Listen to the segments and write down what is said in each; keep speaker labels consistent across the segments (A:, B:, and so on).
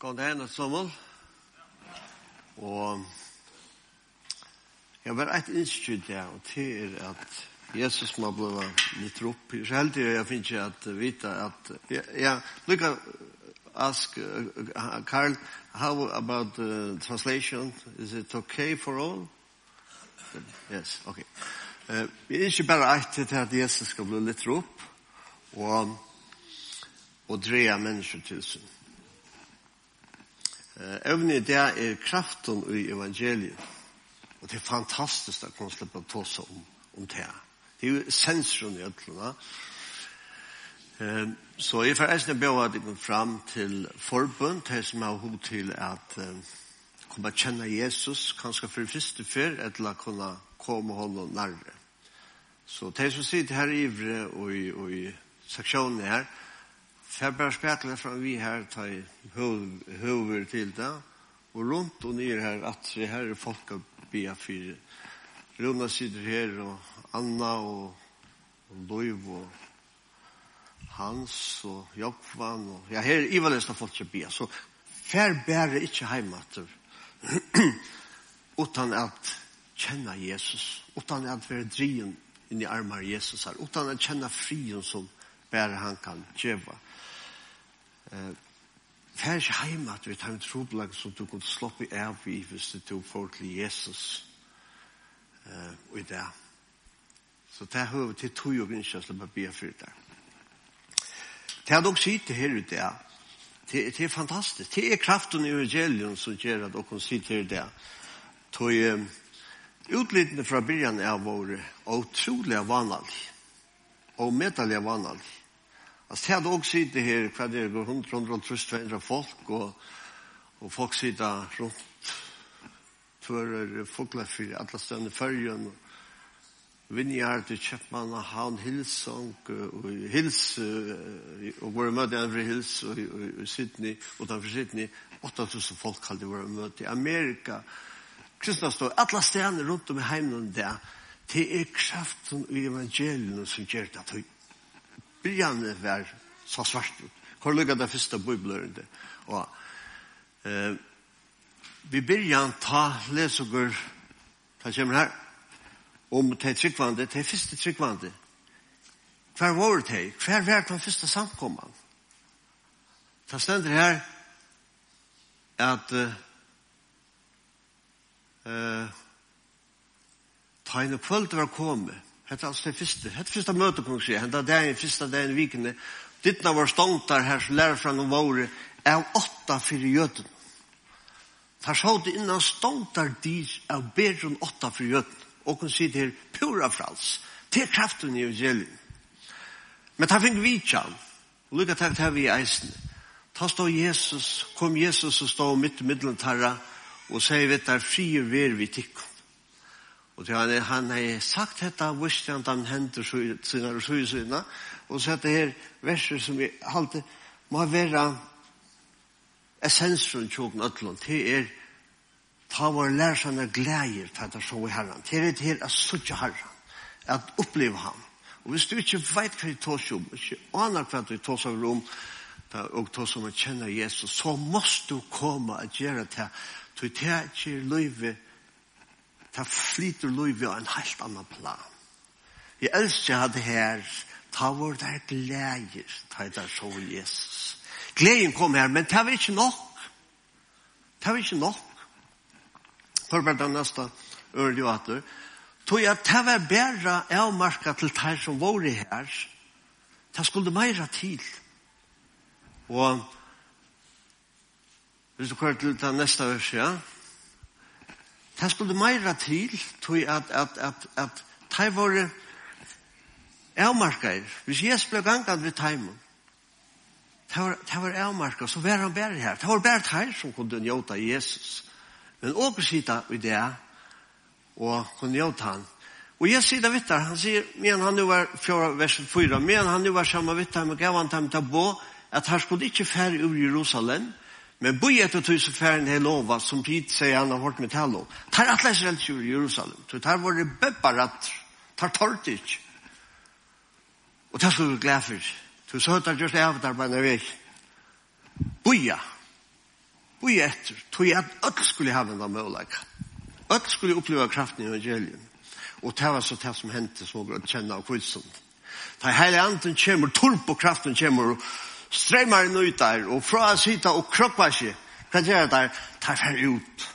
A: God dag, Hennes Sommel. Og jeg var et innskyld der, og til er at Jesus må bli litt opp. Så heldig jeg finner ikke at vite at ja, jeg ask uh, Carl, how about the translation? Is it okay for all? Yes, okay. Uh, jeg er ikke bare eit til at Jesus skal bli litt opp og, og dreie mennesker til sin. Evne i det er kraften i evangeliet. Og det er fantastisk at man slipper på seg om, om det. Det er jo sensoren i øtlene. Så jeg får eisne be at jeg kom fram til forbund, det som har hod til at komme kjenne Jesus, kanskje for første før, eller kunne komme honom nærmere. Så det som sitter her i ivre og i, og i seksjonen her, Så bare spettler fra vi her tar høver til det. Og rundt og nere her, at det her er folk av fire. Rona sitter her, og Anna, og, og Loiv, og Hans, og Jokvan, og ja, her er Ivalest av folk av. Så fær bare ikke heimater. utan at kjenne Jesus, utan at være drien inn i armar Jesus her, utan at kjenne frien som bare han kan djeva. Uh, Fær ikke heim at vi tar en troblag som du kunne sloppe av i hvis du tog folk til Jesus uh, og i det. Så det er høyre til tog og grinskja som jeg blir for det. Det er nok sitte her ute, ja. Det, det er fantastisk. Det er kraften i evangelium som gjør at dere sitter her ute, ja. Tog um, utlitene fra byrjan er våre utrolig vanlig og medelig vanlig. Altså, det hadde også sitte her, hva det er, rundt, rundt, rundt, trøst, vendre folk, og, og folk sitte rundt, tvører, for alle stedene følgen, Vinjard, Kjøpmann, Havn, Hilsong, og Hils, og våre møte i Anvre Hils, og i Sydney, utenfor Sydney, 8000 folk hadde våre møte i Amerika. Kristna stod alle stedene rundt om i heimen der, det er kraften i evangelien som gjør det at byrjane var så svart ut. Hvor lukka det første bøybløren det. Og eh, vi byrjan ta lesugur, ta kommer her, om te tryggvande, te første tryggvande. Hver var det? Hver var det første samkomman? Ta stender her at eh, uh, uh, ta kvöld var kommet Hetta alls det fyrste. Hetta fyrsta møte på seg. Hetta er dagen, fyrsta dagen i vikene. Dittna var ståndar her som lærer fram om våre av åtta fyrir jøden. Tar så det innan ståndar dyr av bedre enn åtta fyrir jøden. Og hun sier her pura frals. Det er kraften i evangeliet. Men ta fink vidtjan. Lukka takk til vi i eisen. Ta stå Jesus, kom Jesus og stå mitt i middelen tarra og sier vi der fri og ver vi tikkum. Og til han, han har sagt dette, visste han at han henter sine og sine sine, og så er det her verset som vi alltid må være essensen tjokken øtlån, til er ta vår lærsene gleder til at det så i herren, til er det her at suttje herren, at oppleve ham. Og hvis du ikke vet hva du tar seg om, ikke aner hva du tar seg om, og tar seg om å kjenne Jesus, så måste du komme og gjøre det, til, til det er ikke livet ta flyter liv av en helt annan plan. Jeg elsker at det her, ta vår der glæger, ta i der så Jesus. Gleden kom her, men det var ikke nok. Det var ikke nok. For bare den neste øre jo at du. Tog jeg det var bedre avmarka til de som var her. Det skulle meira til. Og hvis du kører til den neste øret, ja, Det skulle meira til, tog at, at, at, at de var avmarker. Hvis Jesus ble gangat ved teimen, det var, det var avmarker, så var han bare her. Det var bare teir som kunne njota Jesus. Men åker sida i det, og kunne njota han. Og jeg sier det vittar, han sier, men han nu var, fjora, vers 4, men han nu var samme vittar, men gav han dem til å bo, at han skulle ikke fære ur Jerusalem, men Men boi etter tusen færen hei lova, som tid sier han har hørt med tal om. Tar atleis israelskjur i Jerusalem. Så tar våre bebbarat, tar tort ikke. Og tar skulle vi glede for. Så så høytar just av der bare vek. Boia. Boia etter. Tog at alt skulle ha den mølaika. Alt skulle oppleve kraften i evangelium. Og det var så det som hendte så bra å kjenne av kvitsen. Da hele anden kommer, turp og kraften kommer, og strømmer inn ut der, og fra å sitte og kroppe seg, hva gjør det der? Tar fer ut.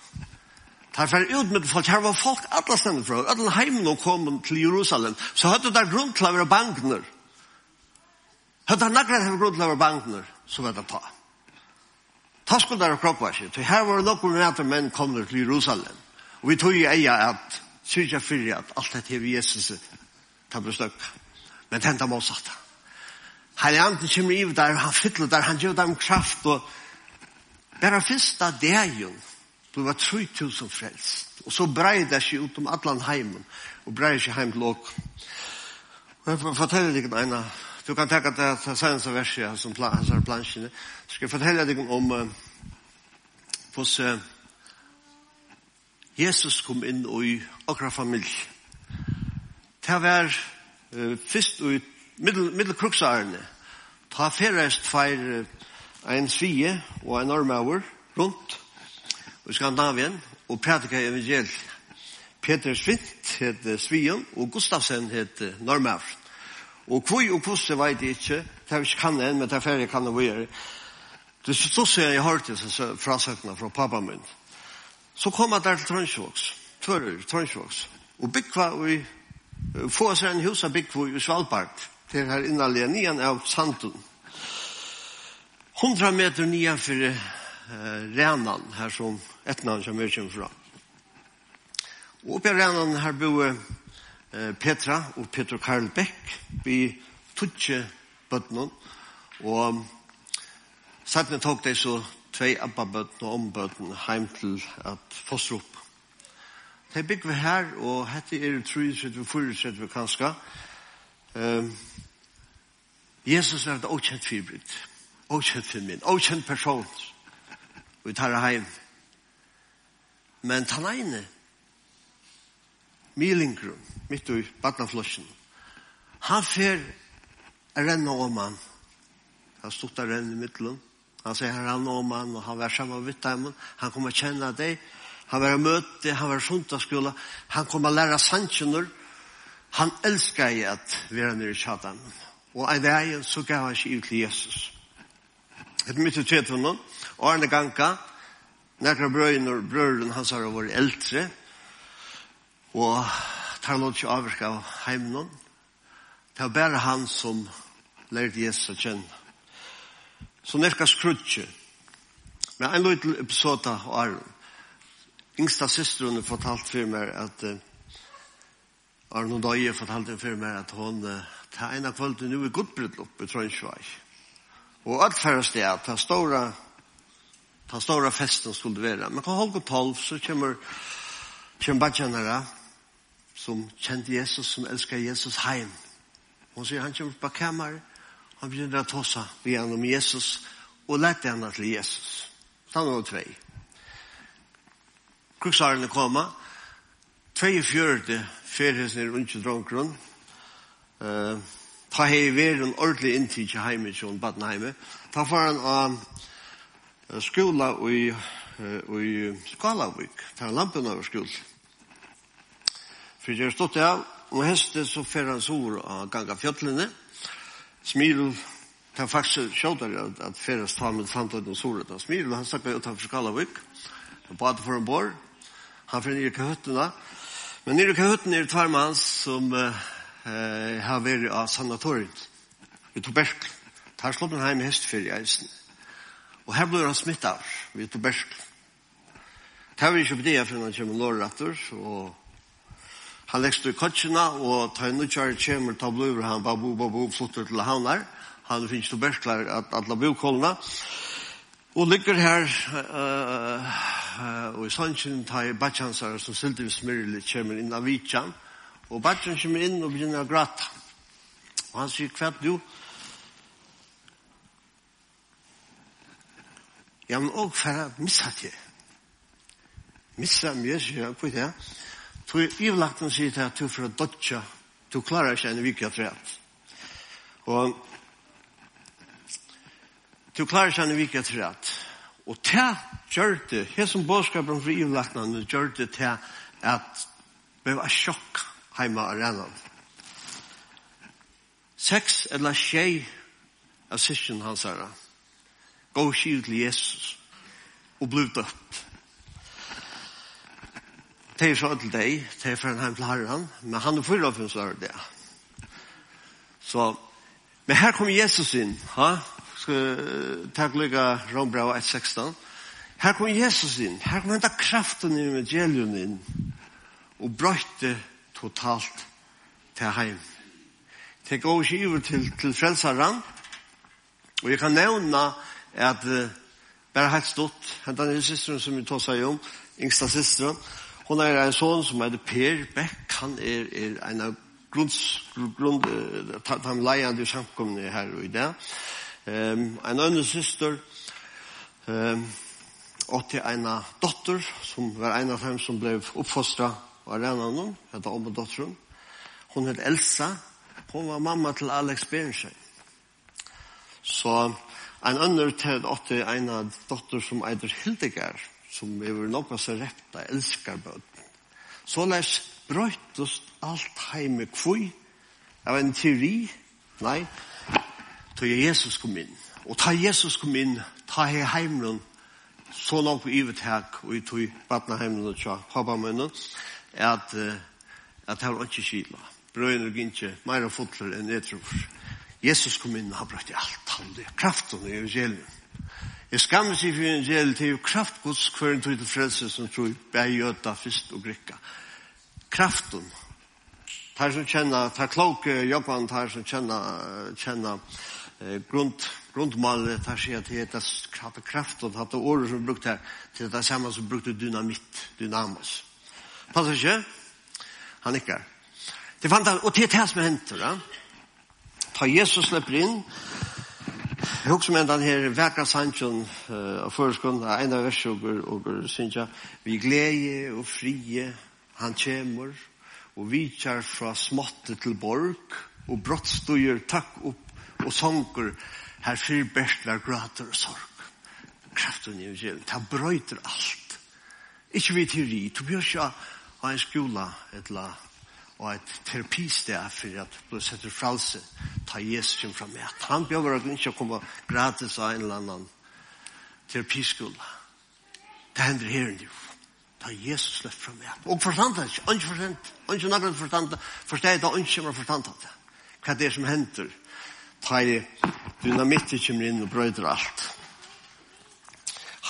A: Tar fer ut med folk. Her var folk alle stedene fra. Alle heimen og kom til Jerusalem. Så hadde det grunn til å være bankner. Hadde det akkurat hatt grunn til å være bankner, så var det ta. Ta skulle der kroppe seg. Så her var det noen meter menn kom til Jerusalem. Og vi tog i eia at, syrja jeg fyrir at alt dette er Jesus, det ble. Men tenta må satt han. Helliganden kommer i der, han fyller der, han gjør dem kraft, og bare første dagen, det var 3000 frelst, og så brei det seg ut om atlan heimen, og brei seg heim til åk. Og jeg forteller deg en du kan tenke at det er seneste verset som er plansjene, så skal jeg fortelle deg om uh, hvordan Jesus kom inn i okra familie. Det var uh, først ut middel, middelkruksarene, ta ferrest feir ein svie og ein ormauer rundt i Skandinavien og prædika evangeliet. Peter Svint het svien og Gustafsen het normaur. Og kvoi og kvosse veit jeg ikkje, det er ikke kan enn, men det er ferdig kan det være. Det er så sier jeg hørt disse frasøkene fra pappa min. Så kom jeg der til Trønsjåks, Tører, Trønsjåks, og byggva vi, få seg en hus av byggva i Svalbard til her innanlige nian av Sandun. Hundra meter nian for uh, Renan, her som etnan som er kommer fra. Og oppe i Renan her bor uh, Petra og Petra Karl Beck, vi tutsi bøtnen, og satt tok tog det så tvei abbabøtten og ombøtten heim til at Fossrup. Det bygger vi her, og hette er det 33-34 kanskje. Um, Jesus er et åkjent fyrbryt, Åkjent for min, Åkjent person. Vi tar det heim. Men ta neine. milingrum, mitt i badnaflosjen, han fer renna om han. Han stod der renn i middelen. Han sier her han om han, og han var sammen med dem. Han kommer kjenne deg. Han var møte, han var sundagsskola. Han kommer lære sannsjoner. Han elsker jeg at vi er nere i tjadamen. Og en vei så gav han seg ut til Jesus. Et mitt i tretvunnen, og Arne ganka, nekra brøyen og brøren hans har vært eldre, og tar lov til avvirke av heimnen. Det var bare han som lærte Jesus å kjenne. Så nekka skrutje. Men en liten episode av Arne. Yngsta systeren fortalt for meg at uh, Arne Døye fortalte for meg at hun ta ena kvölden nu i gudbryllup i Trønsvei. Og alt færre sted, ta stora, ta stora festen skulle være. Men kan holde tolv, så kommer, kommer badjanere som kjente Jesus, som elsker Jesus heim. Hun sier, han kommer på kammer, han begynner å tosa vi han om Jesus, og lette henne til Jesus. Ta noe tvei. Kruksarene kommer, tvei fjørte ferhes er unge drongrun. Uh, ta hei veren ordentlig inntid til heime til Badenheime. Ta var han av uh, skola i, uh, i Skalavik, ta lampen av skol. For jeg stått av, og heste så fer han sår av ganga fjøtlene. Smil, ta faktisk sjådare at, at feres ta med samtidig og soret av Smil, han snakka utanfor Skalavik, på at for en bor, han fyrir ikke høttene, og Men nere i kahutten er det tvær mann som uh, har vært av sanatoriet i tuberkel. Her slår man heim i hestferie i eisen. Og her blir han smittet av ved tuberkel. Det har vi ikke på det for han kommer lårretter, og han lekste i kotsjene, og tar en utkjære kommer, tar blod, han babu, babu, flytter til havner. Han finnes tuberkler at alle bokholdene. Og ligger her uh, og i sannsyn tar jeg badjansar som sildi vi smyrlig kommer inn av vitjan og badjan kommer inn og begynner å gråta og han sier kvart du ja men for å missa til missa mye sier jeg på det? Tog ivlakten sier til at du for å dodja du klarer ikke en vika træt og du klarer ikke en vika træt Og det gjør det, her som bådskapen for ivlaktene gjør det til at vi var sjokk hjemme av rennan. Seks eller tjei av sysken hans herre. Gå skiv til Jesus og bli døpt. Det er så til deg, det er for en heim til herren, men han er fyra for en større det. Så, men her kommer Jesus inn, ha? Ja? takk lykka Rombrau 1.16. Her kom Jesus inn, her kom enda kraften i evangelion inn, og brøyte totalt til heim. Det går ikke over til, til frelsaren, og jeg kan nevna at uh, bare helt stått, henta nye systeren som vi tås seg om, yngsta systeren, Hon er en son som heter Per Beck, han er, er en av grunns, grund, uh, han leiande i samkomne her og i det. Um, en annen syster um, åtte en dotter som var en av dem som ble oppfostret av Rennanen, heter om dotteren. Hun heter Elsa. Hun var mamma til Alex Berensjøy. Så en annen til en av dotter som eider Hildegard, som er noe som repta, elsker bød. Så les brøytest alt heime kvui av en teori, nei, tog Jesus kom inn. Og ta Jesus kom inn, ta hei heimlun, så langt på ivetak, og i tog badna heimlun og tja, pappa munnen, at, at det var ikke kila. Brøyner og ikke, meira fotler enn jeg tror. Jesus kom inn, og han brøyte alt, han det, kraften i evangeliet. Jeg skammer seg for evangeliet, det er jo kraftgods hver en tog til frelse som tror, bæg jøta, fyrst og grikka. Kraften, Tar som kjenner, tar kloke jobban, tar som kjenner, kjenner grund grundmal tar sig att det är kraft kraft och hade ord som brukt här till det samma som brukte dynamit dynamos. Passar inte? Han nickar. Det fanns och det är det som händer va. Ta Jesus släpper in. Jag också men den här verkar sanchen av förskon en av versugur och synja vi glädje och frie han kommer och vi kör från smått till borg och brottstår tack upp og sanker her fyr bestlar grater og sorg. Kraften i evangeliet, det brøyter alt. Ikke vi teori, du bør ikke ha en skola et la, og et terapisted for at du setter fralse, ta Jesus kjem fram med. Han bør ikke komme gratis av en eller annan terapiskola. Det hender her nu. Ta Jesus slett fram med. Og forstand det ikke, ikke forstand, ikke naglet forstand det, forstand det, ikke forstand det. Hva er det som hender? tar dynamitter kommer inn og brøyder alt.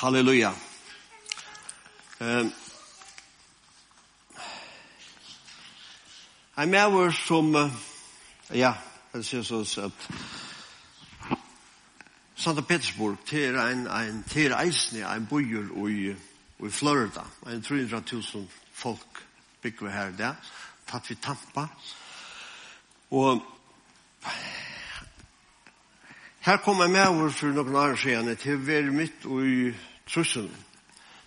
A: Halleluja. Um, en maver som, uh, ja, det ser så at Santa Petersburg, det er en, en, til er eisne, en bøyer i, i Florida, en 300.000 folk bygger her der, tatt vi Tampa, og Her kom jeg med over for noen år siden til å være midt i trusselen.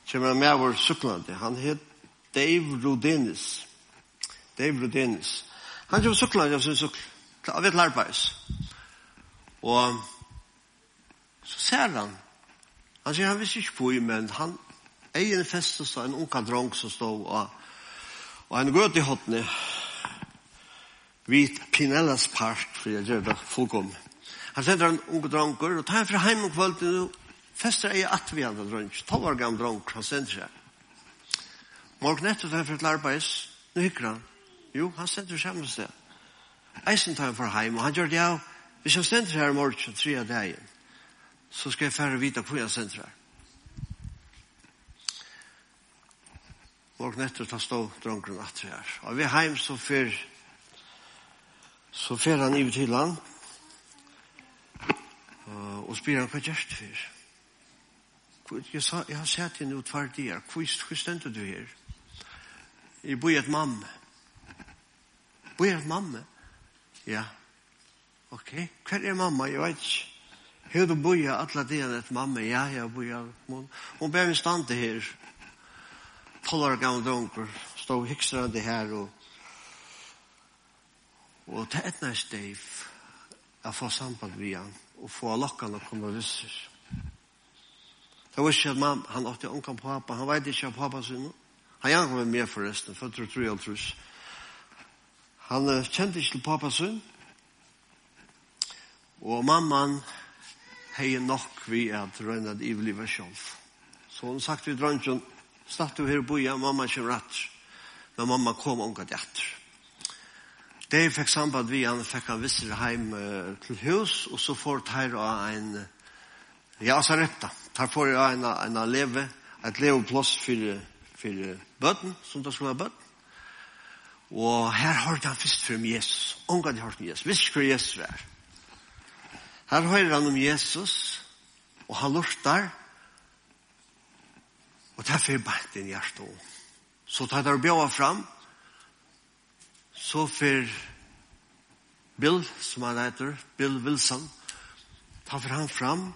A: Kjem jeg med over syklande. Han het Dave Rodenis. Dave Rodenis. Han kjem suklande av sin sykl. Av et lærbeis. Og så ser han. Han sier han visste ikke på i, men han eier en fest og en unka drong som stod og, og han går til hotne vid Pinellas part for jeg gjør det fullkomne. Han sender en unge dronker, og tar han fra heim og kvöld, og fester jeg at vi andre dronker, tolv år gammel dronker, han sender seg. Morgen etter tar han fra et arbeids, nå hykker han. Jo, han sender seg med sted. Eisen tar han fra heim, og han gjør det av, hvis han sender her morgen, tre av dagen, så skal jeg færre vite hvor jeg sender her. Morgen etter tar stå dronkeren at vi er. Og vi heim så fyr, så fyr han i til han, og spyr han hva gjerst fyr. Jeg, sa, jeg har sett henne ut hver dag. Hvor stendet du her? Jeg bor i et mamme. Bor i et mamme? Ja. Ok. Hva er mamma? Jeg vet ikke. Hur du boja alla delen ett mamma, ja, jag boja. Hon, hon blev en stande här. Tolv år gammal dunker. Stod hyxrande här och Og til ett nästa steg. Jag får samband med han og få lokkan å komme visser. Det var ikke at man, han åtte ånkan pappa, han vet ikke av pappa sin. Han gjerne kom med forresten, for jeg tror jeg trus. Han kjente ikke til pappa sin, og mamman hei nok vi at røyna at ivliva selv. Så hun sagt vi drøntjon, statt du her og boja, mamma kommer rett. Men mamma kom ånkan etter. Da fikk samband vi, han fikk han visser heim til hus, og så får han av en, ja, så repta. Han får av en, en leve, et leveplass for, for bøten, som det skulle være bøten. Og her har han først om Jesus. Unga de hørte om Jesus. Visst ikke Jesus var. Her hører han om Jesus, og han lortar, og derfor er bænt inn hjertet. Så tar han bjøa fram, så for Bill, som han heter, Bill Wilson, tar for han fram.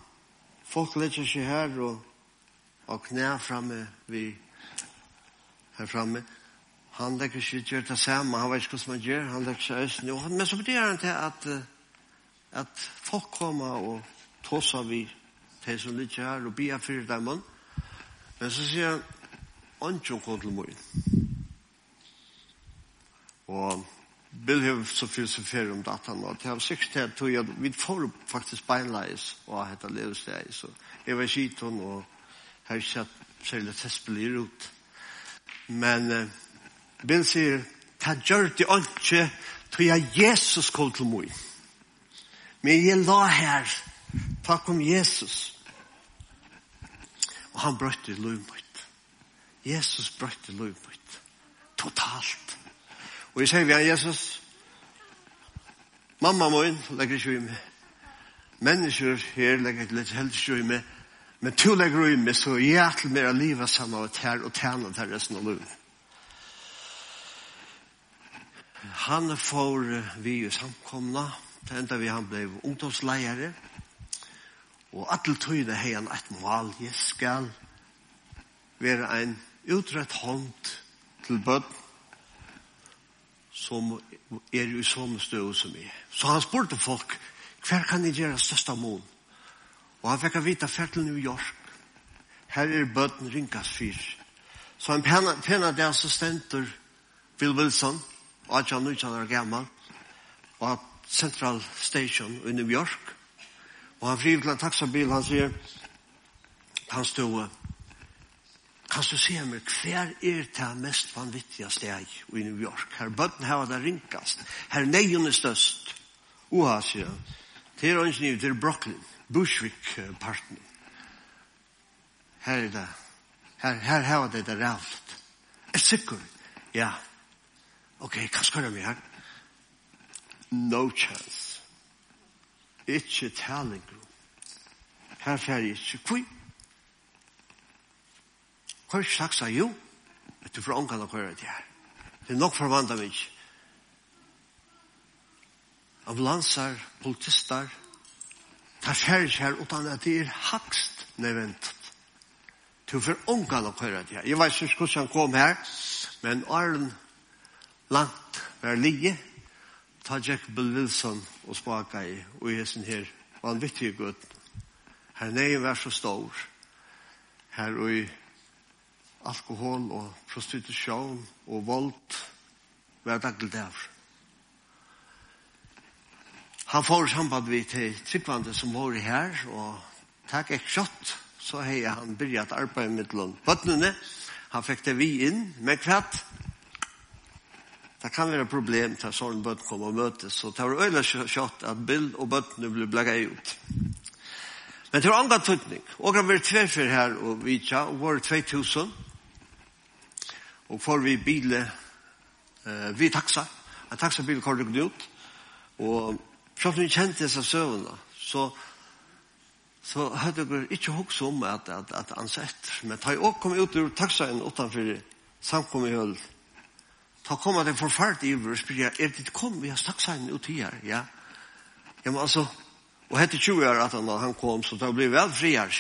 A: Folk lägger seg her og, og knæ framme vi her framme. Han lägger sig inte det samma, han vet inte vad man gör, han lägger sig östen. Men så betyder han till att, att folk kommer och tåsar vi de som ligger här och bia för dem. Men så säger han, Anjon kom till morgonen. Og Bill har så filosofer om datan, og det har sikkert det tog at vi får faktisk beinleis, og hette levesteg, så jeg var skiton, og har ikke sett særlig testspillir ut. Men uh, Bill sier, ta gjør det ikke, tog jeg Jesus kom til meg. Men jeg la her, takk om Jesus. Og han brøtte i løvmøyt. Jesus brøtte i løvmøyt. Totalt. Og jeg sier vi er Jesus, mamma min legger ikke i meg, mennesker her legger ikke litt helst i meg, men to legger i meg, så jeg er til mer av livet sammen og tær og tærne til resten av livet. Han får vi i samkomna, til enda vi han ble ungdomsleiere, og atle tøyde hei han et mål, jeg skal være en utrett hånd til bøtten som er i sånne støv som er. Så han spurte folk, hver kan jeg gjøre største mån? Og han fikk vite fært til New York. Her er bøten rinkas fyr. Så han pena, det assistenter Bill Wilson, og at han ikke er gammel, og at Central Station i New York. Og han frivillig en taxabil, han sier, han stod, Kan du se meg, hver er det mest vanvittiga steg i New York? Her bøtten her det rinkast. Her neien er størst. Oha, sier han. Det er til Brooklyn, Bushwick-parten. Her er det. Her, her har det det rævlt. Er sikker? Ja. Ok, hva skal jeg med her? No chance. Ikke taling. Her fer jeg ikke. Hvor? Hva er slags er jo? At du for ångan å høre det her. Det er nok forvandla vi ikke. Ambulanser, politister, tar skjer her utan at det er hakst nevnt. Du for ångan å høre det her. Jeg vet ikke hvordan han kom her, men Arlen langt var lige, ta Jack Bill Wilson og spaka i, og jeg sin her, var en viktig gutt. Her nei var så stor, her og i alkohol og prostitusjon og vold var daglig der. Han får samband vi til trippvande som var her, og takk ek kjøtt, så hei han byrjat arbeid med lån. Bøttene, han fikk det vi inn, men kvart, det kan være problem til sånn bøtt kom og møtes, så det var øyla kjøtt at bild og bøttene ble blagget ut. Men det var andre tøtning. Og han var tverfer her og vidtja, og var 2000, og får vi bile eh, vi taxa, en taxabil kom det ut, og selv om vi kjente disse søvnene, så, så hadde jeg ikke hokst om at, at, at ansett men da jeg også kom ut ur taxaen utenfor samkom i høll da kom at jeg forfart i og spør, er det kom vi har taxaen ut her, ja? Ja, men altså, og hette 20 år at han, han kom, så da ble vel frier.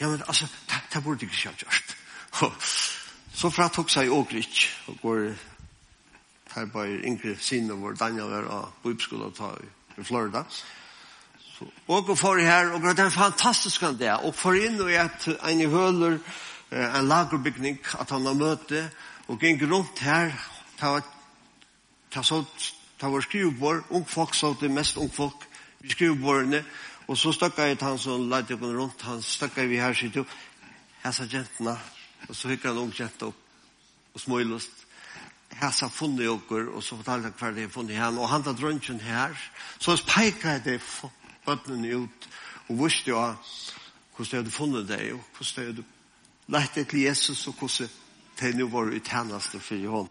A: Ja, men altså, det, det burde ikke jeg gjort. Så fra tok seg også og går her bare yngre siden vår Daniel var av Bibskolen ta i Florida. Så, og går for her, og det er en fantastisk kan det, og for inn og et en i høler, en lagerbygning, at han har møte, og gikk rundt her, ta, ta, så, ta vår skrivbord, ung folk, så det mest ung folk, vi skrivbordene, og så stakket jeg til han som lette rundt, han stakket vi her, sier du, jeg sa jentene, Og så hikker han ung jenta opp og smøylust. Her Hæsa funnet jokker, og så fortalte han hva det er funnet her. Og han tar røntgen her. Så peikar jeg det bøttene ut, og visste jo hvordan jeg hadde funnet det, og hvordan jeg hadde lagt det til Jesus, og hvordan det nå var i tjeneste for i hånd.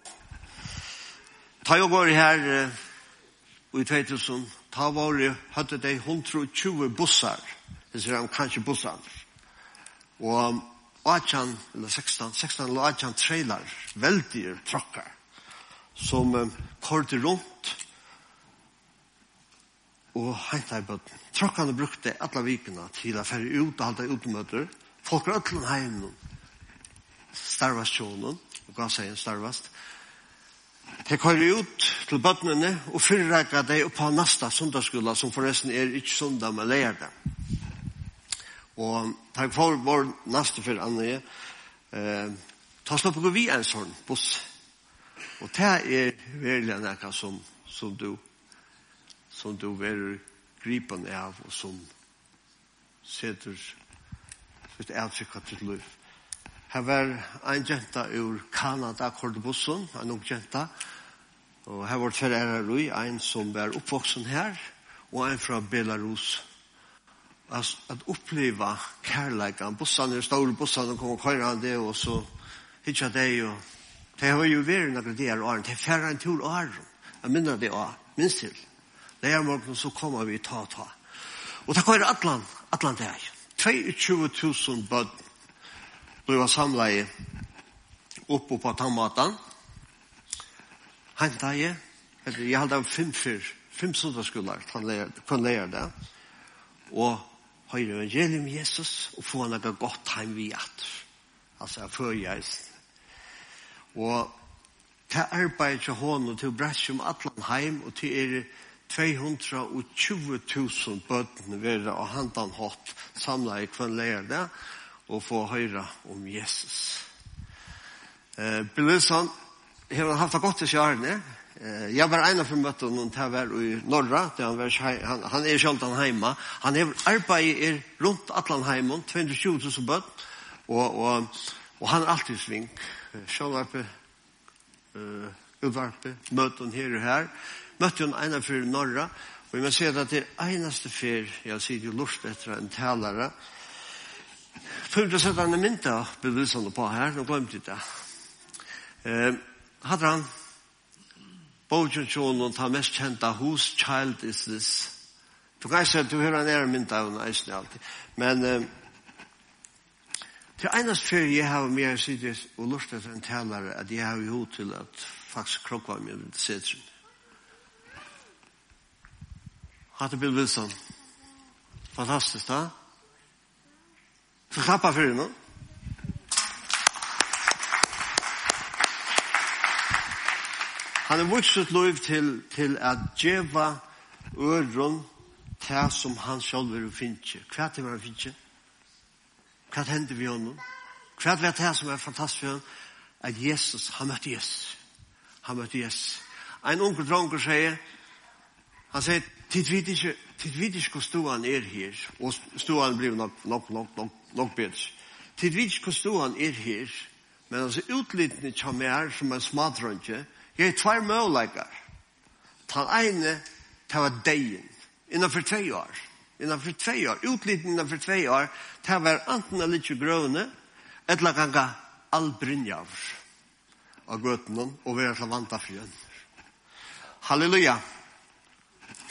A: Ta jo var her, uh, i 2000, ta var det, hadde de 120 bussar, det ser han kanskje bussar. Og 18, eller 16, 16 eller 18 trailer, veldige trokkar, som um, korte rundt og henta i bøtten. Trokkane brukte alle vikene til å fære ut og halte utmøter. Folk er øtlen heim starvast sjånen, og gav seg en starvast. De kører ut til bøttene og fyrrekker de opp på nasta sundagsskola, som forresten er ikke sundag, men leier dem. Og takk for vår næste for andre. Eh, ta slå på vi en sånn buss. Og det er veldig noe som, som du som du er gripen av og som setter sitt avtrykk til liv. Her var en jenta ur Kanada kort bussen, en ung jenta. Og her var tverre er en som var oppvoksen her og en fra Belarus at oppleva kærleikan. Bossan er stål, bossan er kommer det og så hitja det og det har jo vært noen greier åren, det er færre en tur åren. Jeg minner det også, minst til. Det er morgen, så kommer vi ta ta. Og det køyre atlan, atlan det er. 22.000 bød ble var samla i oppe på tammatan. Henta jeg, jeg halda fem fyr, fem sundagsskolar, kan leir det. Og høyre evangelium Jesus og få noe godt heim vi at. Altså, jeg føler jeg. Og til arbeid til hånden til Brasjum Atlanheim og til er 220.000 bøttene være og handan hatt samlet i kvann leir det og få høyre om Jesus. Eh, Belusan, har haft det godt i kjærene. Ja Eh, jag var en av möten och det väl i norra, han var han han är han hemma. Han är arbetar er runt Atlantheim 220 000 bøtt, och och och han är alltid sving. Självarpe eh utvarpe möten här och här. Möten en av i norra och man ser att det är enaste för jag ser ju lust efter en talare. Fullt sett han en mynta bevisande på här, nu glömde det. Eh, hade han Bogen og ta mest kjenta Whose Child Is This? Du kan ikke du hører nere mynd av henne eisen alltid. Men um, til einast fyr jeg har mer sitter og lurt etter en talare at jeg har jo til at faktisk krokva meg ved setren. Hatte Bill Wilson. Fantastisk, da? Så klappa fyrir noen. Han har vuxit sitt liv til, till att geva öron det som han själv vill finna. Kvart är vad han finna. Kvart händer vi honom. Hva er det som er fantastisk for henne? At Jesus, han møtte Jesus. Han møtte Jesus. En ung dronker sier, han sier, tid vet ikke tid vet inte hur stor är här. Och stor blir nok, nok, nok, nok, nok bedre. Tid vet ikke hvor stor han er her, Men altså utlitning kommer her som en smadrønge, Jeg er tvær møleikar. Ta ene, ta var deien. Innanfor tre år. Innanfor tre år. Utliten innanfor tre år. Ta var anten av litt grøvne, etla ganga all brynjavr av grøtene og vera til vanta frien. Halleluja.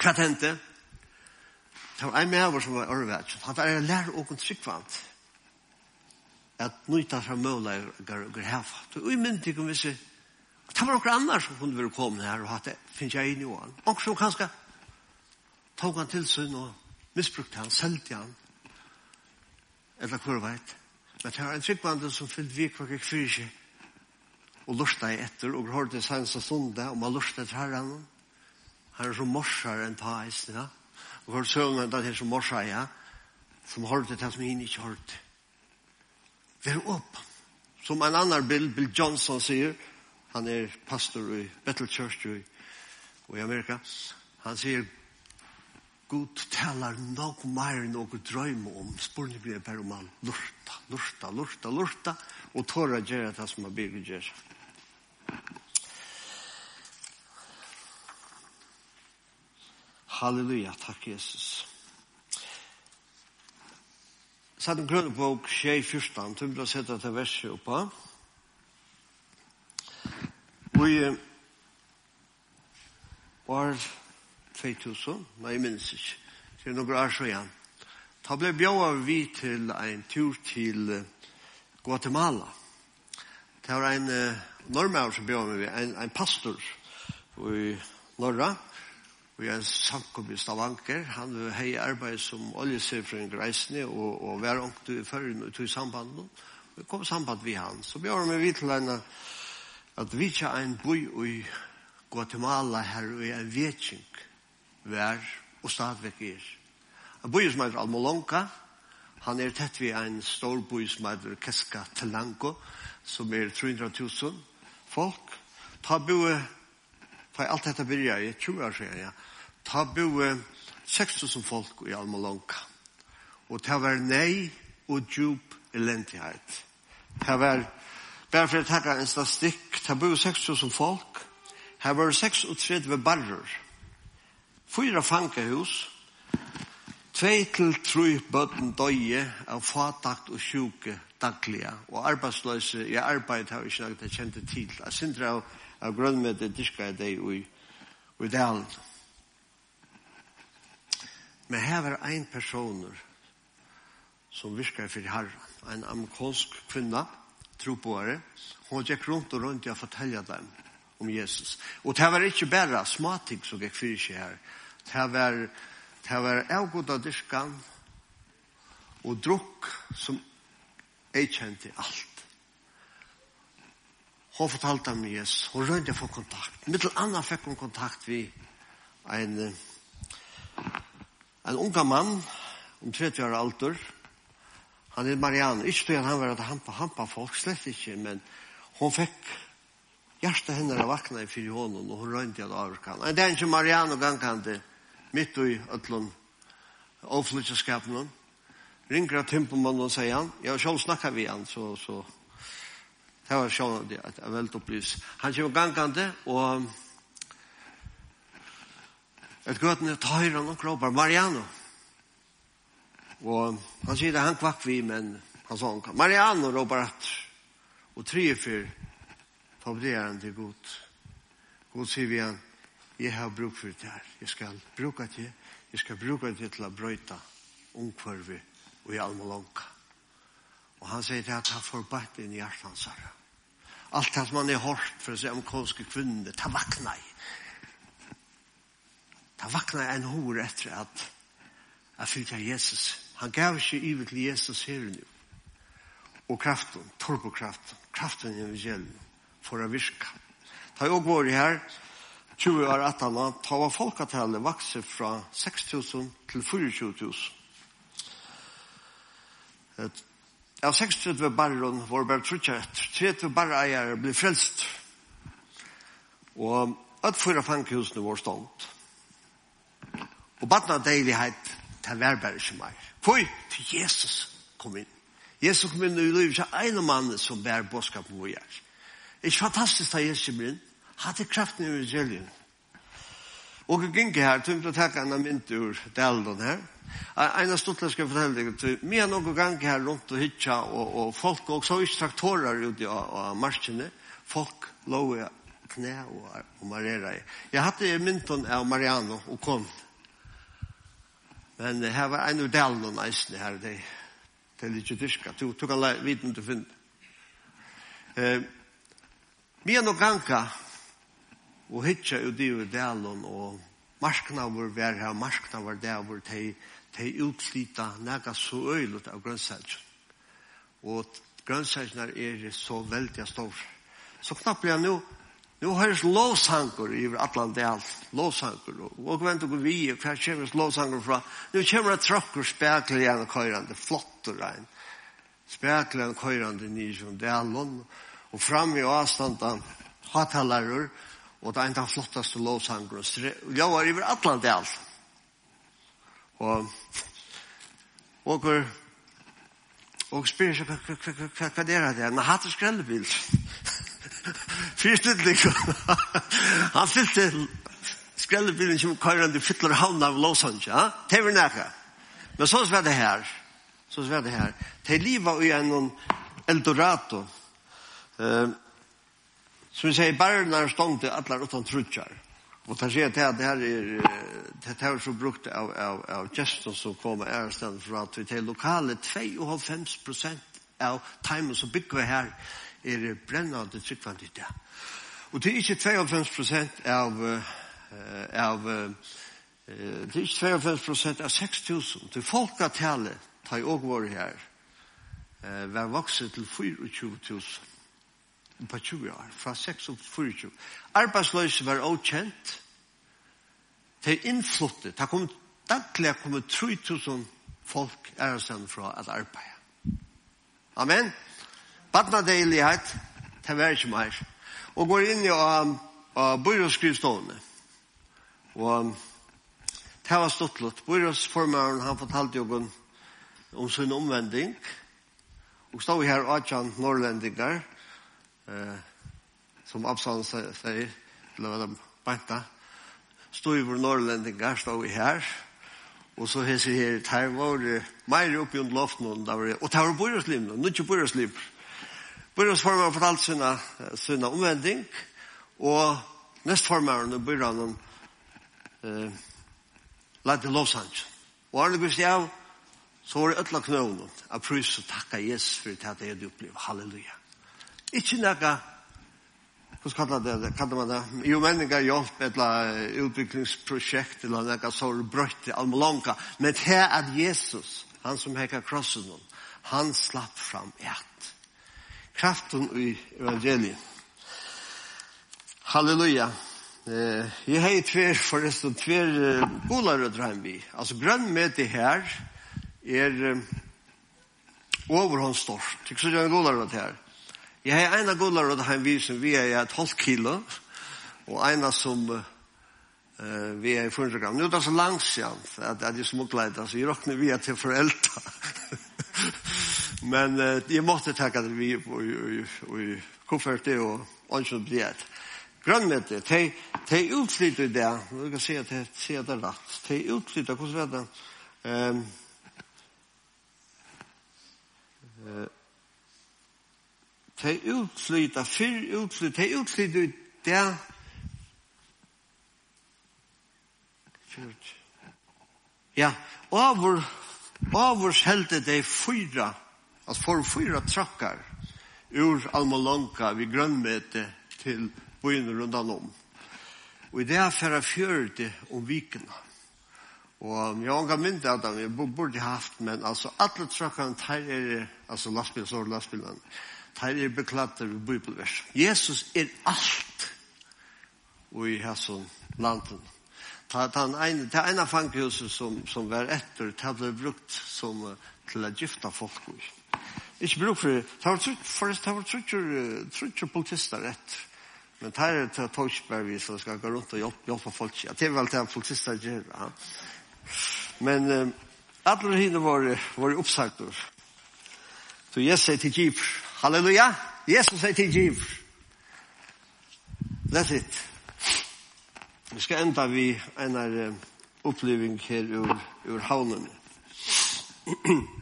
A: Hva hente? Det var en med over som var ørvet. Han var en lær og kontrikvant. At nøyta fra møvleikar og grehafa. Det er umyndig om vi sier Det var noen annar som kunne være kommet her og hatt det, finnes jeg inn i åren. Og som kanskje tog han til sin og misbrukte han, selte han. Eller hver veit. Men det var en tryggvandre som fyllt vi var ikke fyrir seg og lurta i etter, og hørte det sanns og og man lurta etter herren. Han er som morsar enn ta eisen, ja. Og hørte søvnene da til som morsar, ja. Som hørte det som hinn ikke hørte. Vær åpen. Som en annan Bill, Bill Johnson sier, Han er pastor i Bethel Church i, i Amerika. Han sier, Gud talar nok mer enn noe drøym om spurning blir bare om han lurta, lurta, lurta, lurta og tåra gjerra det som han bygger gjerra. Halleluja, takk Jesus. Satt en grønne bok, tjej fyrstan, du vil ha sett dette verset oppa. Halleluja. Vi var 2000, nei, jeg minnes ikke, Det er noen år så igjen. Da ble bjøret vi til en tur til Guatemala. Det var en uh, normær som bjøret vi, en, en pastor i Norra, Vi er samkom i Stavanker. Han hei arbeid som oljesefrøyng reisende, og, og vær ångte i førren og tog samband. Vi kom samband vi han. Så bjøret vi til en uh, at vi ikke en boi i Guatemala her og en vetjeng vær og stadvek er. En boi som heter Almolonka, han er tett ved en stor boi som heter Keska Telango, som er 300.000 folk. Ta boi, ta alt dette byrja i 20 år siden, ja. Ta boi 6.000 folk i Almolonka. Og ta var nei og djup elendighet. Ta var nei Bare for å takke en statistikk, det bor 6.000 folk. Her var 36 barrer. Fyra fangehus. Tvei til tru bøtten døye av fatakt og sjuke daglige. Og arbeidsløse, jeg arbeid har ikke lagt det kjente til. Jeg synes det av, av det diska jeg deg i, i dalen. Men her var ein personer som virkar for herran. En amerikansk kvinna. Kvinna troboere. Hun gikk runt og rundt og fortällde dem om Jesus. Och det var inte bara smating som gikk för seg her. Det var, det var avgoda dyrskan och drukk som jeg kjente allt. Hun fortalte om Jesus. Hun rundt og få kontakt. Mittel anna fikk hun kontakt vi en, en unga mann, om 30 år alder, Han er Marianne. Ikke tog han var at han hampa, hampa folk, slett ikke, men hun fikk hjertet henne av vakna i fyrir hånden, og hun røynte at avrkan. Det er ikke Marianne gangkante, mitt i ötlun, avflytjaskapen, ringer av timpomannen og sier han, Jeg har sjål snakka vi han, så, så, det var sjål, det er veldig opplys. Han kommer gangkante, og et gøtene tar han og ropar, Marianne, Marianne, Og han sier det, han kvakk vi, men han sa han. Marianne råpar att och tre fabrerer han til god. God sier vi han, jeg har bruk for det her. Jeg skal bruke det, jeg skal bruke det til å brøyta omkvarve og i almalonka. Og han sier det at han får bætt inn i hjertet hans herre. Alt det man er hårdt for å se om konske kvinne, ta vakna i. Ta vakna en hår etter at jeg fyllt Jesus Han gav ikke ivet til Jesus her nu. Og kraften, turbokraften, kraften i evangeliet, for å virke. Da jeg var her, 20 år etter nå, da var folketallet vokset fra 6.000 til 24.000. Av 36 barren var bare trutjert. 30 barreier ble frelst. Og at fyra fankehusene var stånd. Og badna deilighet det var bare ikke meg. For til Jesus kom inn. Jesus kom inn i livet til en mann som bærer på vår hjert. Ikke fantastisk da Jesus kom inn. Hadde kraften i evangeliet. Og jeg gikk her, tog til å takke en av mynte ur Daldon her. En av stortene skal jeg fortelle deg, at vi har noen ganger her rundt og hytja, og, og folk, og så ikke traktorer ute av, av marskene, folk lå i knæ og, og marrera. Jeg hadde mynten av Mariano og kom Men her var en av delen av næsten her, det, det er litt dyrka. Du, du kan vite om du finner. Eh, vi er nok ganka og hitja ut i ur delen og marskna vår vær her, marskna vår der hvor de, de utslita nega så øylut av grønnsælsen. Og grønnsælsen er så veldig stor. Så knappt blir jeg nå Nu høres lovsanker i atlan del, lovsanker, og vent og vi, og hva kommer lovsanker fra? Nu kommer det tråkker spekler igjen og køyrande, flott og regn. Spekler igjen og køyrande nye som delen, og fram i avstanden, hattalarer, og det er en av flottaste lovsanker, og jeg var i atlan del. Og, og og spyrir seg hva er det? Han hatt skrellbil. Fyrstilling. Han fyllte skrellebilen som køyrande fyller havn av Los Ja? Det var nækka. Men så var det her. Så var det her. Det liva i en Eldorado. Uh, som vi sier, barnar ståndte allar utan trutjar. Og det sier at det her er, det her er så brukt av, av, av gestor som kommer stedet fra at vi til lokale 52 prosent av timen som bygger her er brennande tryggvandig det. Og det er ikke 52 prosent av, av det er ikke 52 prosent av 6.000. Det er folketallet, ta i også vår her, var vokset til 24.000 på 20 år, fra 6 til 24. Arbeidsløse var okjent. De innfluttet. Det kom daglig kom 3000 folk ærestand fra at arbeid. Amen badnadeilighet, det var ikke mer. Og går inn i uh, byråskrivstående. Og det var stått litt. Byråsformeren, han fortalte jo om, om sin omvending. Og stod her 18 norrlendinger, eh, som Absalon sier, eller hva de bænta, stod i vår norrlendinger, stod vi her, Og så hesser her, det var det mer oppe i loften, og det var det, og det nå ikke borgersliv. Byrjensformen har fortalt sina, sina omvending, og nestformeren i byrjanen eh, lagde lovsangen. Og Arne Gusti av, så var det øtla knøvn, av prøys og takka Jesus for det at jeg hadde opplevd. Halleluja. Ikke nekka, hvordan kallar det det? Kallar man det? Jo, menninga hjelp, etla utviklingsprosjekt eller nekka sår brøtt i Almalonka. Men det er at Jesus, han som hekka krossen, han slapp fram et kraften i evangeliet. Halleluja. Eh, jeg har tver, forresten, tver uh, bolarødre han vi. Altså, grønn med det her er eh, overhåndstort. Tykker så det er en bolarød her. Jeg har en av bolarød han vi som vi er et halvt kilo, og en av som uh, vi er i 400 gram. Nå er det så langsamt at, at jeg smukler det, så jeg råkner vi er til foreldre. Men uh, jeg måtte takke det vi i koffertet og ønsker å bli et. Grønnmøte, de, de utflytter det, du kan si at det er det rett, de utflytter, hvordan vet det? Um, de utflytter, fyr utflytter, de utflytter det, Fyrt. Ja, over, over helte de fyra at for fyra trakkar ur Almalonka vid grönmete til byn runt om. Og i det här färra fjörde om vikerna. Og jeg har mynt att vi borde haft, men altså alle trackarna tar er, altså lastbil, så lastbilen, tar er beklatter vid bibelvers. Jesus er alt og i hæsson landen. Ta han ein ta ein av fanghuset som som var efter hade brukt som til att gifta folk. Ikke bruk for det. Det var trutcher, trutcher politister rett. Men det er til togsberg vi som skal gå rundt og hjelpe, hjelpe folk. Ja, det er vel til politister gjør. Ja. Men um, alle henne var, var oppsagt. Så jeg sier til Gip, halleluja, Jesus sier til Gip. That's it. Vi skal enda vi en av uh, oppleving her ur, ur havnene.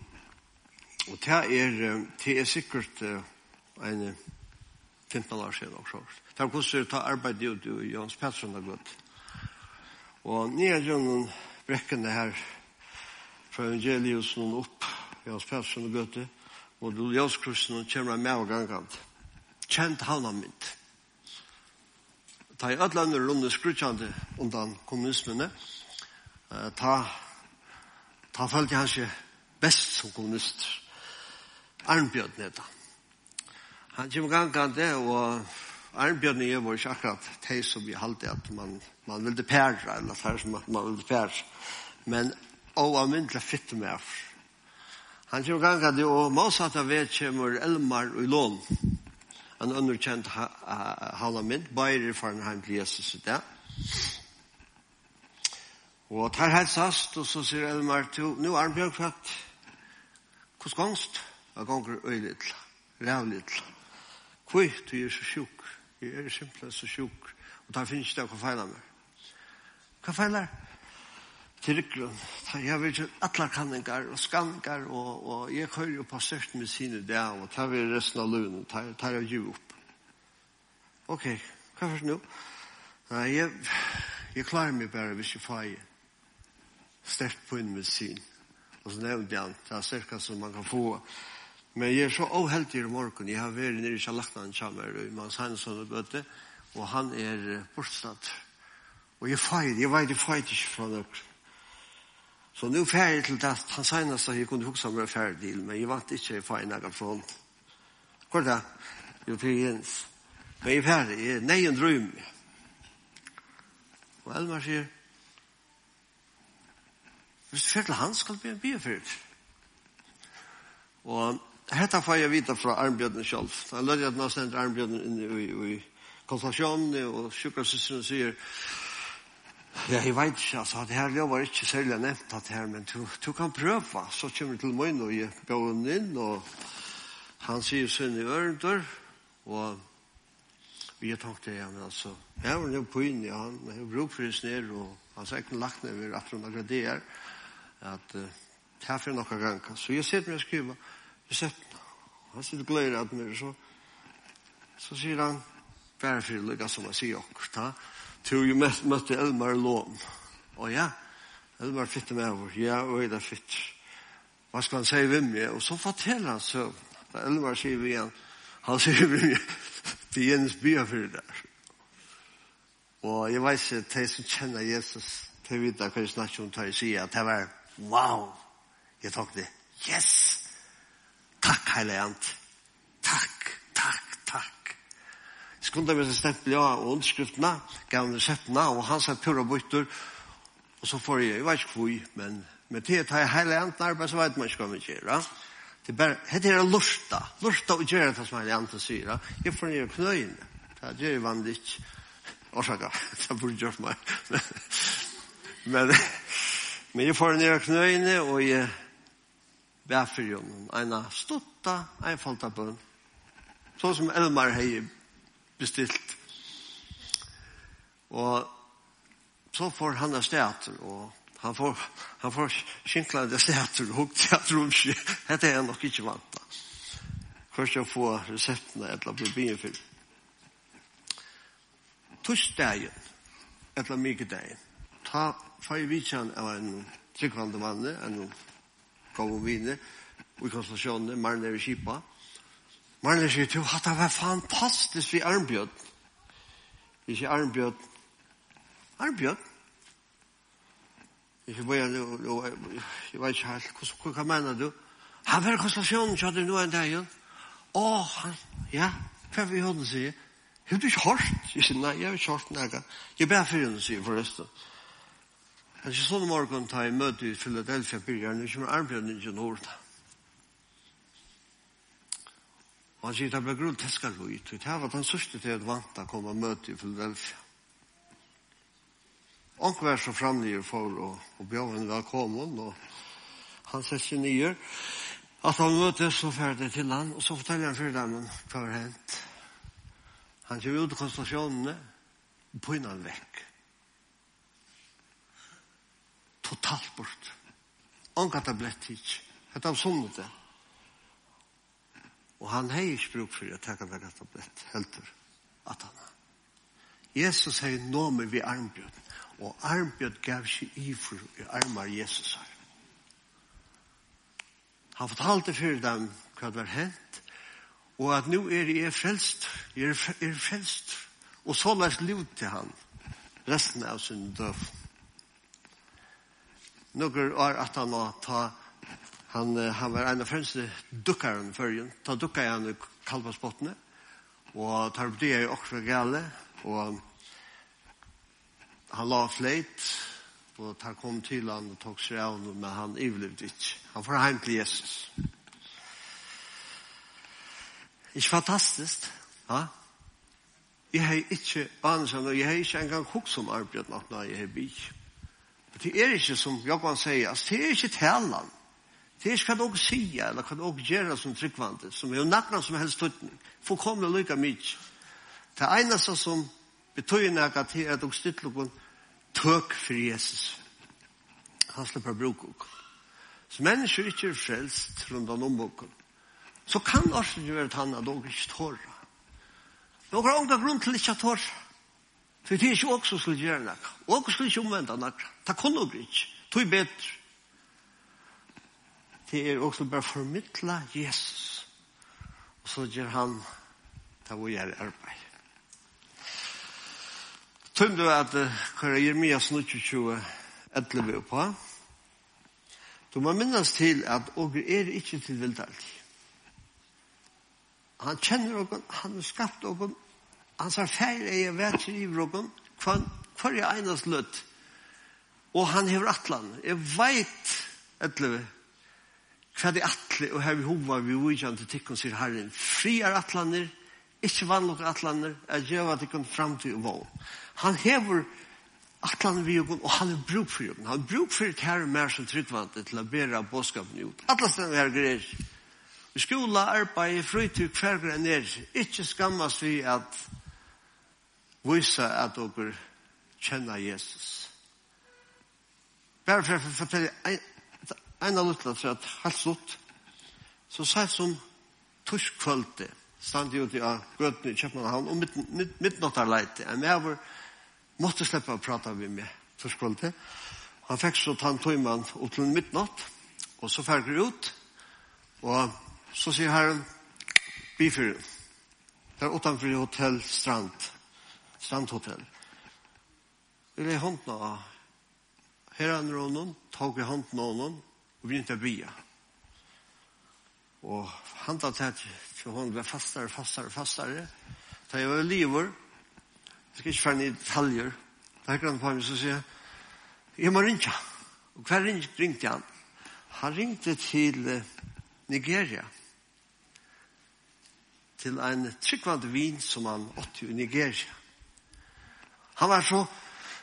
A: Og det er, det er sikkert en 15 år siden også. Det er hvordan ta arbeid ut i Jans Pettersson har gått. Og nere gjennom brekkene her fra Evangelius noen opp Jans Pettersson har gått og du Jons Kristen og kommer med og gangant. Kjent han mitt. Ta i alle andre runde skrutsjande undan kommunismene. Ta, ta følte jeg hans best som kommunister Arnbjørn netta. Han kommer gangande, og Arnbjørn er var ikke akkurat det som vi halte at man, man ville pære, eller det som man ville pære. Men oavmyndelig fitte med av. Han kommer gangande, og motsatt av vet kommer Elmar og Lån. Han underkjent halva mynd, bare for han heim til Jesus i det. Og tar helsast, og så sier Elmar til, nu Arnbjørn, hva er det? Hvordan? Det gonger øylitt, rævlitt. Kvitt, du er så sjuk. Jeg er simpelthen så sjuk. Og da finnes det hva feiler meg. Hva feiler? Til rygggrunn. Jeg vet ikke alle kanninger og skanninger, og, og jeg hører jo på størst med sine ideer, og tar vi resten av lønnen, tar, tar jeg giv opp. Ok, hva først nå? Nei, jeg, jeg klarer meg bare hvis jeg får størst på en medisin. Og så nevnte jeg, det er cirka som man kan få Men jeg er så avheldig i morgen. Jeg har vært nere i Kjallaktan Kjammer i Mans Hansson og Bøte, og han er bortstadt. Og jeg feir, jeg vet jeg feir ikke fra nok. Så nu feir jeg til det, han senest at jeg kunne huksa meg feir til, men jeg vant ikke jeg feir nægget fra han. Hvor er det? Jo, til Jens. Men jeg feir, jeg er nei en drøm. Og Elmar sier, hvis du fyrir til han skal bli en bifyrt. Og han, Hetta får jeg vita fra armbjørnen selv. Jeg lødde at nå sender armbjørnen inn i, i, i konsultasjonen, og sjukkasøsteren sier, ja, jeg vet ikke, altså, det her var ikke særlig nevnt at her, men du, du kan prøve. Så kommer du til meg og jeg bjør inn, og han sier sønn i ørendør, og vi har tankt det igjen, altså. Jeg var nå på inn, ja, han har brukt for det ned, og han sier ikke lagt ned ved at hun har gradert, at uh, her får jeg noen gang. Så jeg sitter med å skrive, resepten. Han sitter gleder at meg, så, så sier han, bare for lykke som jeg sier okkur, ta, til vi mest møtte Elmar Lån. Og ja, Elmar fitte med over, ja, og jeg er fitt. Hva skal han si hvem jeg? Og så forteller han så, Da Elmar sier vi igjen, han sier vi igjen, til Jens bya for det der. Og jeg vet ikke, de som kjenner Jesus, de vet hva jeg snakker om, de sier at det var, wow, jeg tok det, yes, Takk, Heiland. Takk, takk, takk. Skunda vi stempel ja, og underskriftene, gav han resettene, og han sa pura bytter, og så får jeg, jeg vet ikke hvor, men med det tar jeg ant arbeid, så vet man ikke hva man gjør, ja. Det bare, det er lusta, lusta och göra det som är ant sier, ja. Jeg får ned knøyene, Det är vanlig ikke. Orsaka, det burde gjort meg. Men men jeg får ned knøyene, og jeg, vær for jonen. Eina stutta, falt av bønn, Så som Elmar hei bestilt. Og så får han av steater, og han får, han får skinklande steater, og teateromsje. dette er nok ikke vant da. Først jeg får reseptene eller å bli byen for. Torsdagen, eller mye dagen, ta feir vidtjen av en tryggvande mann, en gav og vine, og i konstellasjonene, Marner i Kipa. Marne sier, du, hatt det var fantastisk vi armbjød. Vi sier armbjød. Armbjød? Jeg bare, jeg vet ikke helt, hva, mener du? Han var i konstellasjonen, så hadde du noe en dag, Å, han, ja, hva vil hånden sier? Har du ikke hørt? Jeg sier, nei, jeg har ikke hørt noe. Jeg ber for henne, sier forresten. Han sier sånn morgen ta i møte i Philadelphia byrjar, nu kommer armbjørnen i nord. Og han sier, det ble grunn teska rujt, og det var den sørste til at vant å komme møte i Philadelphia. Og vær så framlige for å, å bjør henne velkommen, og han sier seg nye. At han møte så ferdig til han, og så forteller han for dem hva har hendt. Han kommer ut i konsentrasjonene, og på innan vekk totalt bort. Ongat har tablett hit. Hetta av sånn det. Og han har ikke bruk for å ta takke deg at tablett, helt at han har. Jesus har nå med vi armbjød, og armbjød gav seg i for i armar Jesus her. Han fortalte for dem hva det var hent, og at nå er jeg frelst, jeg er frelst, og så lest liv til han resten av sin døvn nokkur år at han ta han han var en av främste duckaren förrjun ta dukka han i Kalvasbottne og tar det er også gale og han la fleit og tar kom til han og tok seg av men han ivlevde inte. Han får heim til Jesus. Ikke fantastisk ja? Jeg har ikke ansen, og jeg har ikke engang hukk som arbeid natt når jeg har bygd. Det er ikke som Jakob sier, altså, det er ikke talan. Det er ikke hva dere sier, eller hva dere gjør som tryggvante, som er jo nakna som helst tøytning. Fullkomne lykke mye. Det eneste som betyr nekka til at dere styrt noen tøk for Jesus. Han slipper bruke og. Så mennesker ikke er frelst rundt om boken. Så kan også gjøre at han at dere ikke tårer. Dere har unga grunn til ikke tårer. For det er ikke også som skulle gjøre noe. Og Også skulle ikke omvende noe. Det kan nok ikke. Det er bedre. Det er også bare formidla Jesus. Og så gjør han det vi gjør arbeid. Tøm du at hva er Jeremias 22, 11 vi på. Du må minnes til at åker er ikke til vildt alltid. Han kjenner åker, han har skapt åker Han sa, feir er jeg vært i ivrokken, hver er einast løtt. Og han hever atlan. Jeg veit, vi, hva det atle, og her vi hova vi ujan til tikkun, sier herren, fri er atlaner, ikke vannlokk atlaner, er djeva tikkun framtid og våg. Han hever atlaner vi ugun, og han er bruk for ugun. Han er bruk for et herre mer som tryggvante til å bera båskapen ut. Atlas den her greier. I skola, arbeid, fritid, kverger er, ikke skammas vi at vise at dere kjenner Jesus. Bare for å fortelle en av luttene for at helt slutt, så sa jeg som torsk kvølte, stand ute av grøten i Kjøpmannhavn, og midnattarleite, en medover måtte slippe å prate med meg torsk kvølte. Han fikk så ta en tøymann opp til midnatt, og så ferger ut, og så sier herren, bifyrer. Det er utenfor hotell Strand, strandhotell. Vi lei hånden av herren rånen, tog i hånden av noen, og begynte å bya. Og han tatt her til hånden ble fastare, fastare, fastare. Da jeg var livet, jeg skal ikke ferne i detaljer, da jeg grann på meg så sier jeg, jeg må ringe. Og hver ringte han? Han ringte til Nigeria til en tryggvande vin som han åtte i Nigeria. Han var så,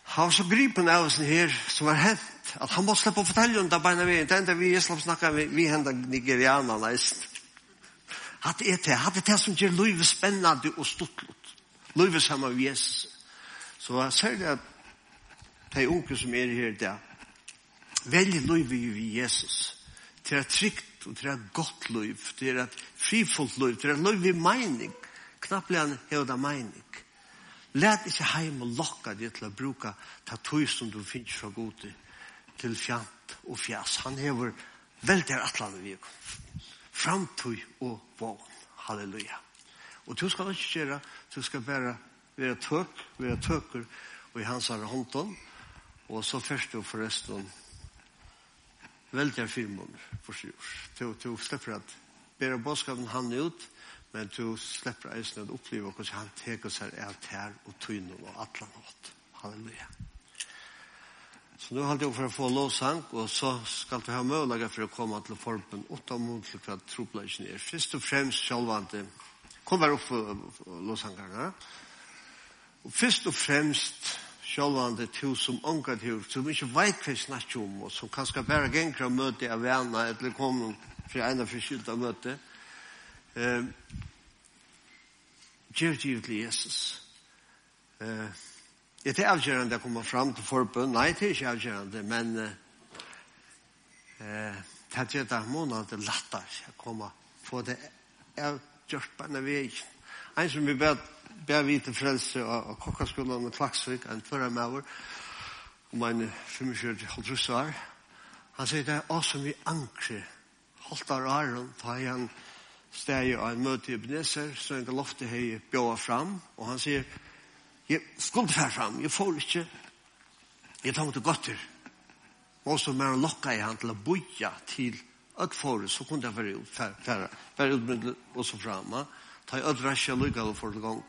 A: han var så gripen av oss her som var hent at han måtte slippe å fortelle om det bare vi, det enda vi i Islam snakket, vi, vi hendet nigerianer leist. Hatt er det, hatt er det som gjør livet spennende og stortlott. Livet sammen med Jesus. Så jeg ser det at de unge som er her der, velger livet i Jesus. Det er trygt, og det er godt liv, det er et frifullt liv, det er liv i mening. Knappelig han hever mening. Læt ikke heim og lokka det til å bruka ta tøy som du finnes fra gode til fjant og fjas. Han hever veldig atlan i vik. Framtøy og vågen. Halleluja. Og du skal ikke gjøre, du skal bare være tøk, være tøker og i hans herre hånden. Og så først og forresten veldig fire for sju år. Du slipper at bare bådskapen han ut, men du slipper eisen at oppleve hvordan han teker seg av tær og tøyne og atlan hatt. Halleluja. Så nu holdt jeg for å få lovsang, og så skal du ha mulighet for å komme til formen åtta mot til hva trobladjen er. Først og fremst sjølvante, kom bare opp for lovsangerne, og først og fremst sjálvande til som ångat til, som ikke veit hva snakker om, og som kanskje bare ganger av møte av vana, eller kommer fra ena forskylda møte, Eh, gjør givet til Jesus. Eh, er det avgjørende å komme fram til forbund? Nei, det er ikke avgjørende, men eh, det er gjør det måneder lettere å komme få det avgjørt på en vei. En som vi ber, ber vi til frelse av, av kokkaskolen og Klaksvik, en førre med vår, om en 25-årig Han sier det er også mye ankre, holdt av Aron, ta igjen, steg av en møte i Ebenezer, så en lovte hei bjåa fram, og han sier, jeg skulle fær fram, jeg får ikke, jeg tar mot godt til. Og så mer lokka i han til å boja til at for så kunne jeg være ut, færre, være utmyndel og så fram, ta i ødvræsja lykka og for gang.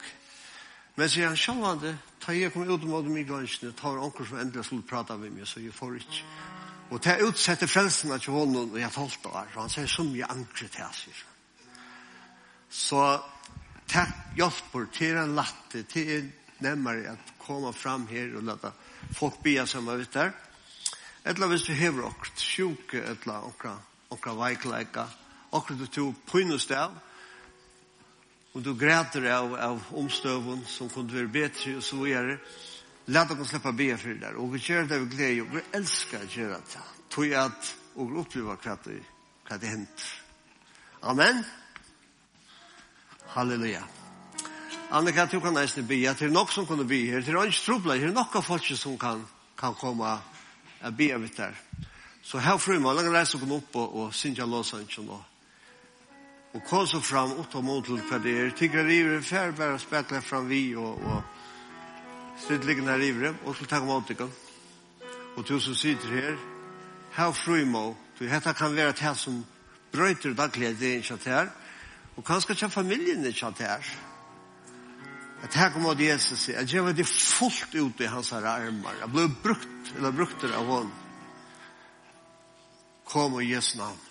A: Men sier han sjálvande, ta jeg kom ut mot mig gansjene, ta var onker som endelig skulle prata med meg, så jeg får ikke. Og ta utsette frelsen av honom, og jeg tolta var, og han sier, som jeg angre til, sier han. Så ta hjelper til en latte till nemmere att komma fram her och låta folk bia som er ute där. Eller hvis du hever okt sjuke eller okra, okra veikleika, okra du tog pynust av, og du græter av, av omstøvun som kunne være bedre og så videre, lade oss släppa bia för det der. Och vi kör det vi glädje. og vi älskar å gjøre det. Tog jag att och uppleva det, hva det hänt. Amen. Halleluja. Annika, du kan nesten be, at det er nok som kunne be her, det er ikke trobla, det er nok av folk som kan, kan komme og be av der. Så her fru man, langer reise kom opp og, og synja låsangen og og kom så fram og ta mot til hva det er. Tykker river, fær bare spekler fram vi og, og stridliggende river, og så takk mot deg. Og du som sitter her, her fru man, du hetta kan være det som brøyter daglig, det er ikke det her, Og kanskje ikke familien er ikke her. At her kommer til Jesus, at jeg var det fullt ut i hans armar. Jeg ble brukt, eller brukt det av hånd. Kom og Jesu navn.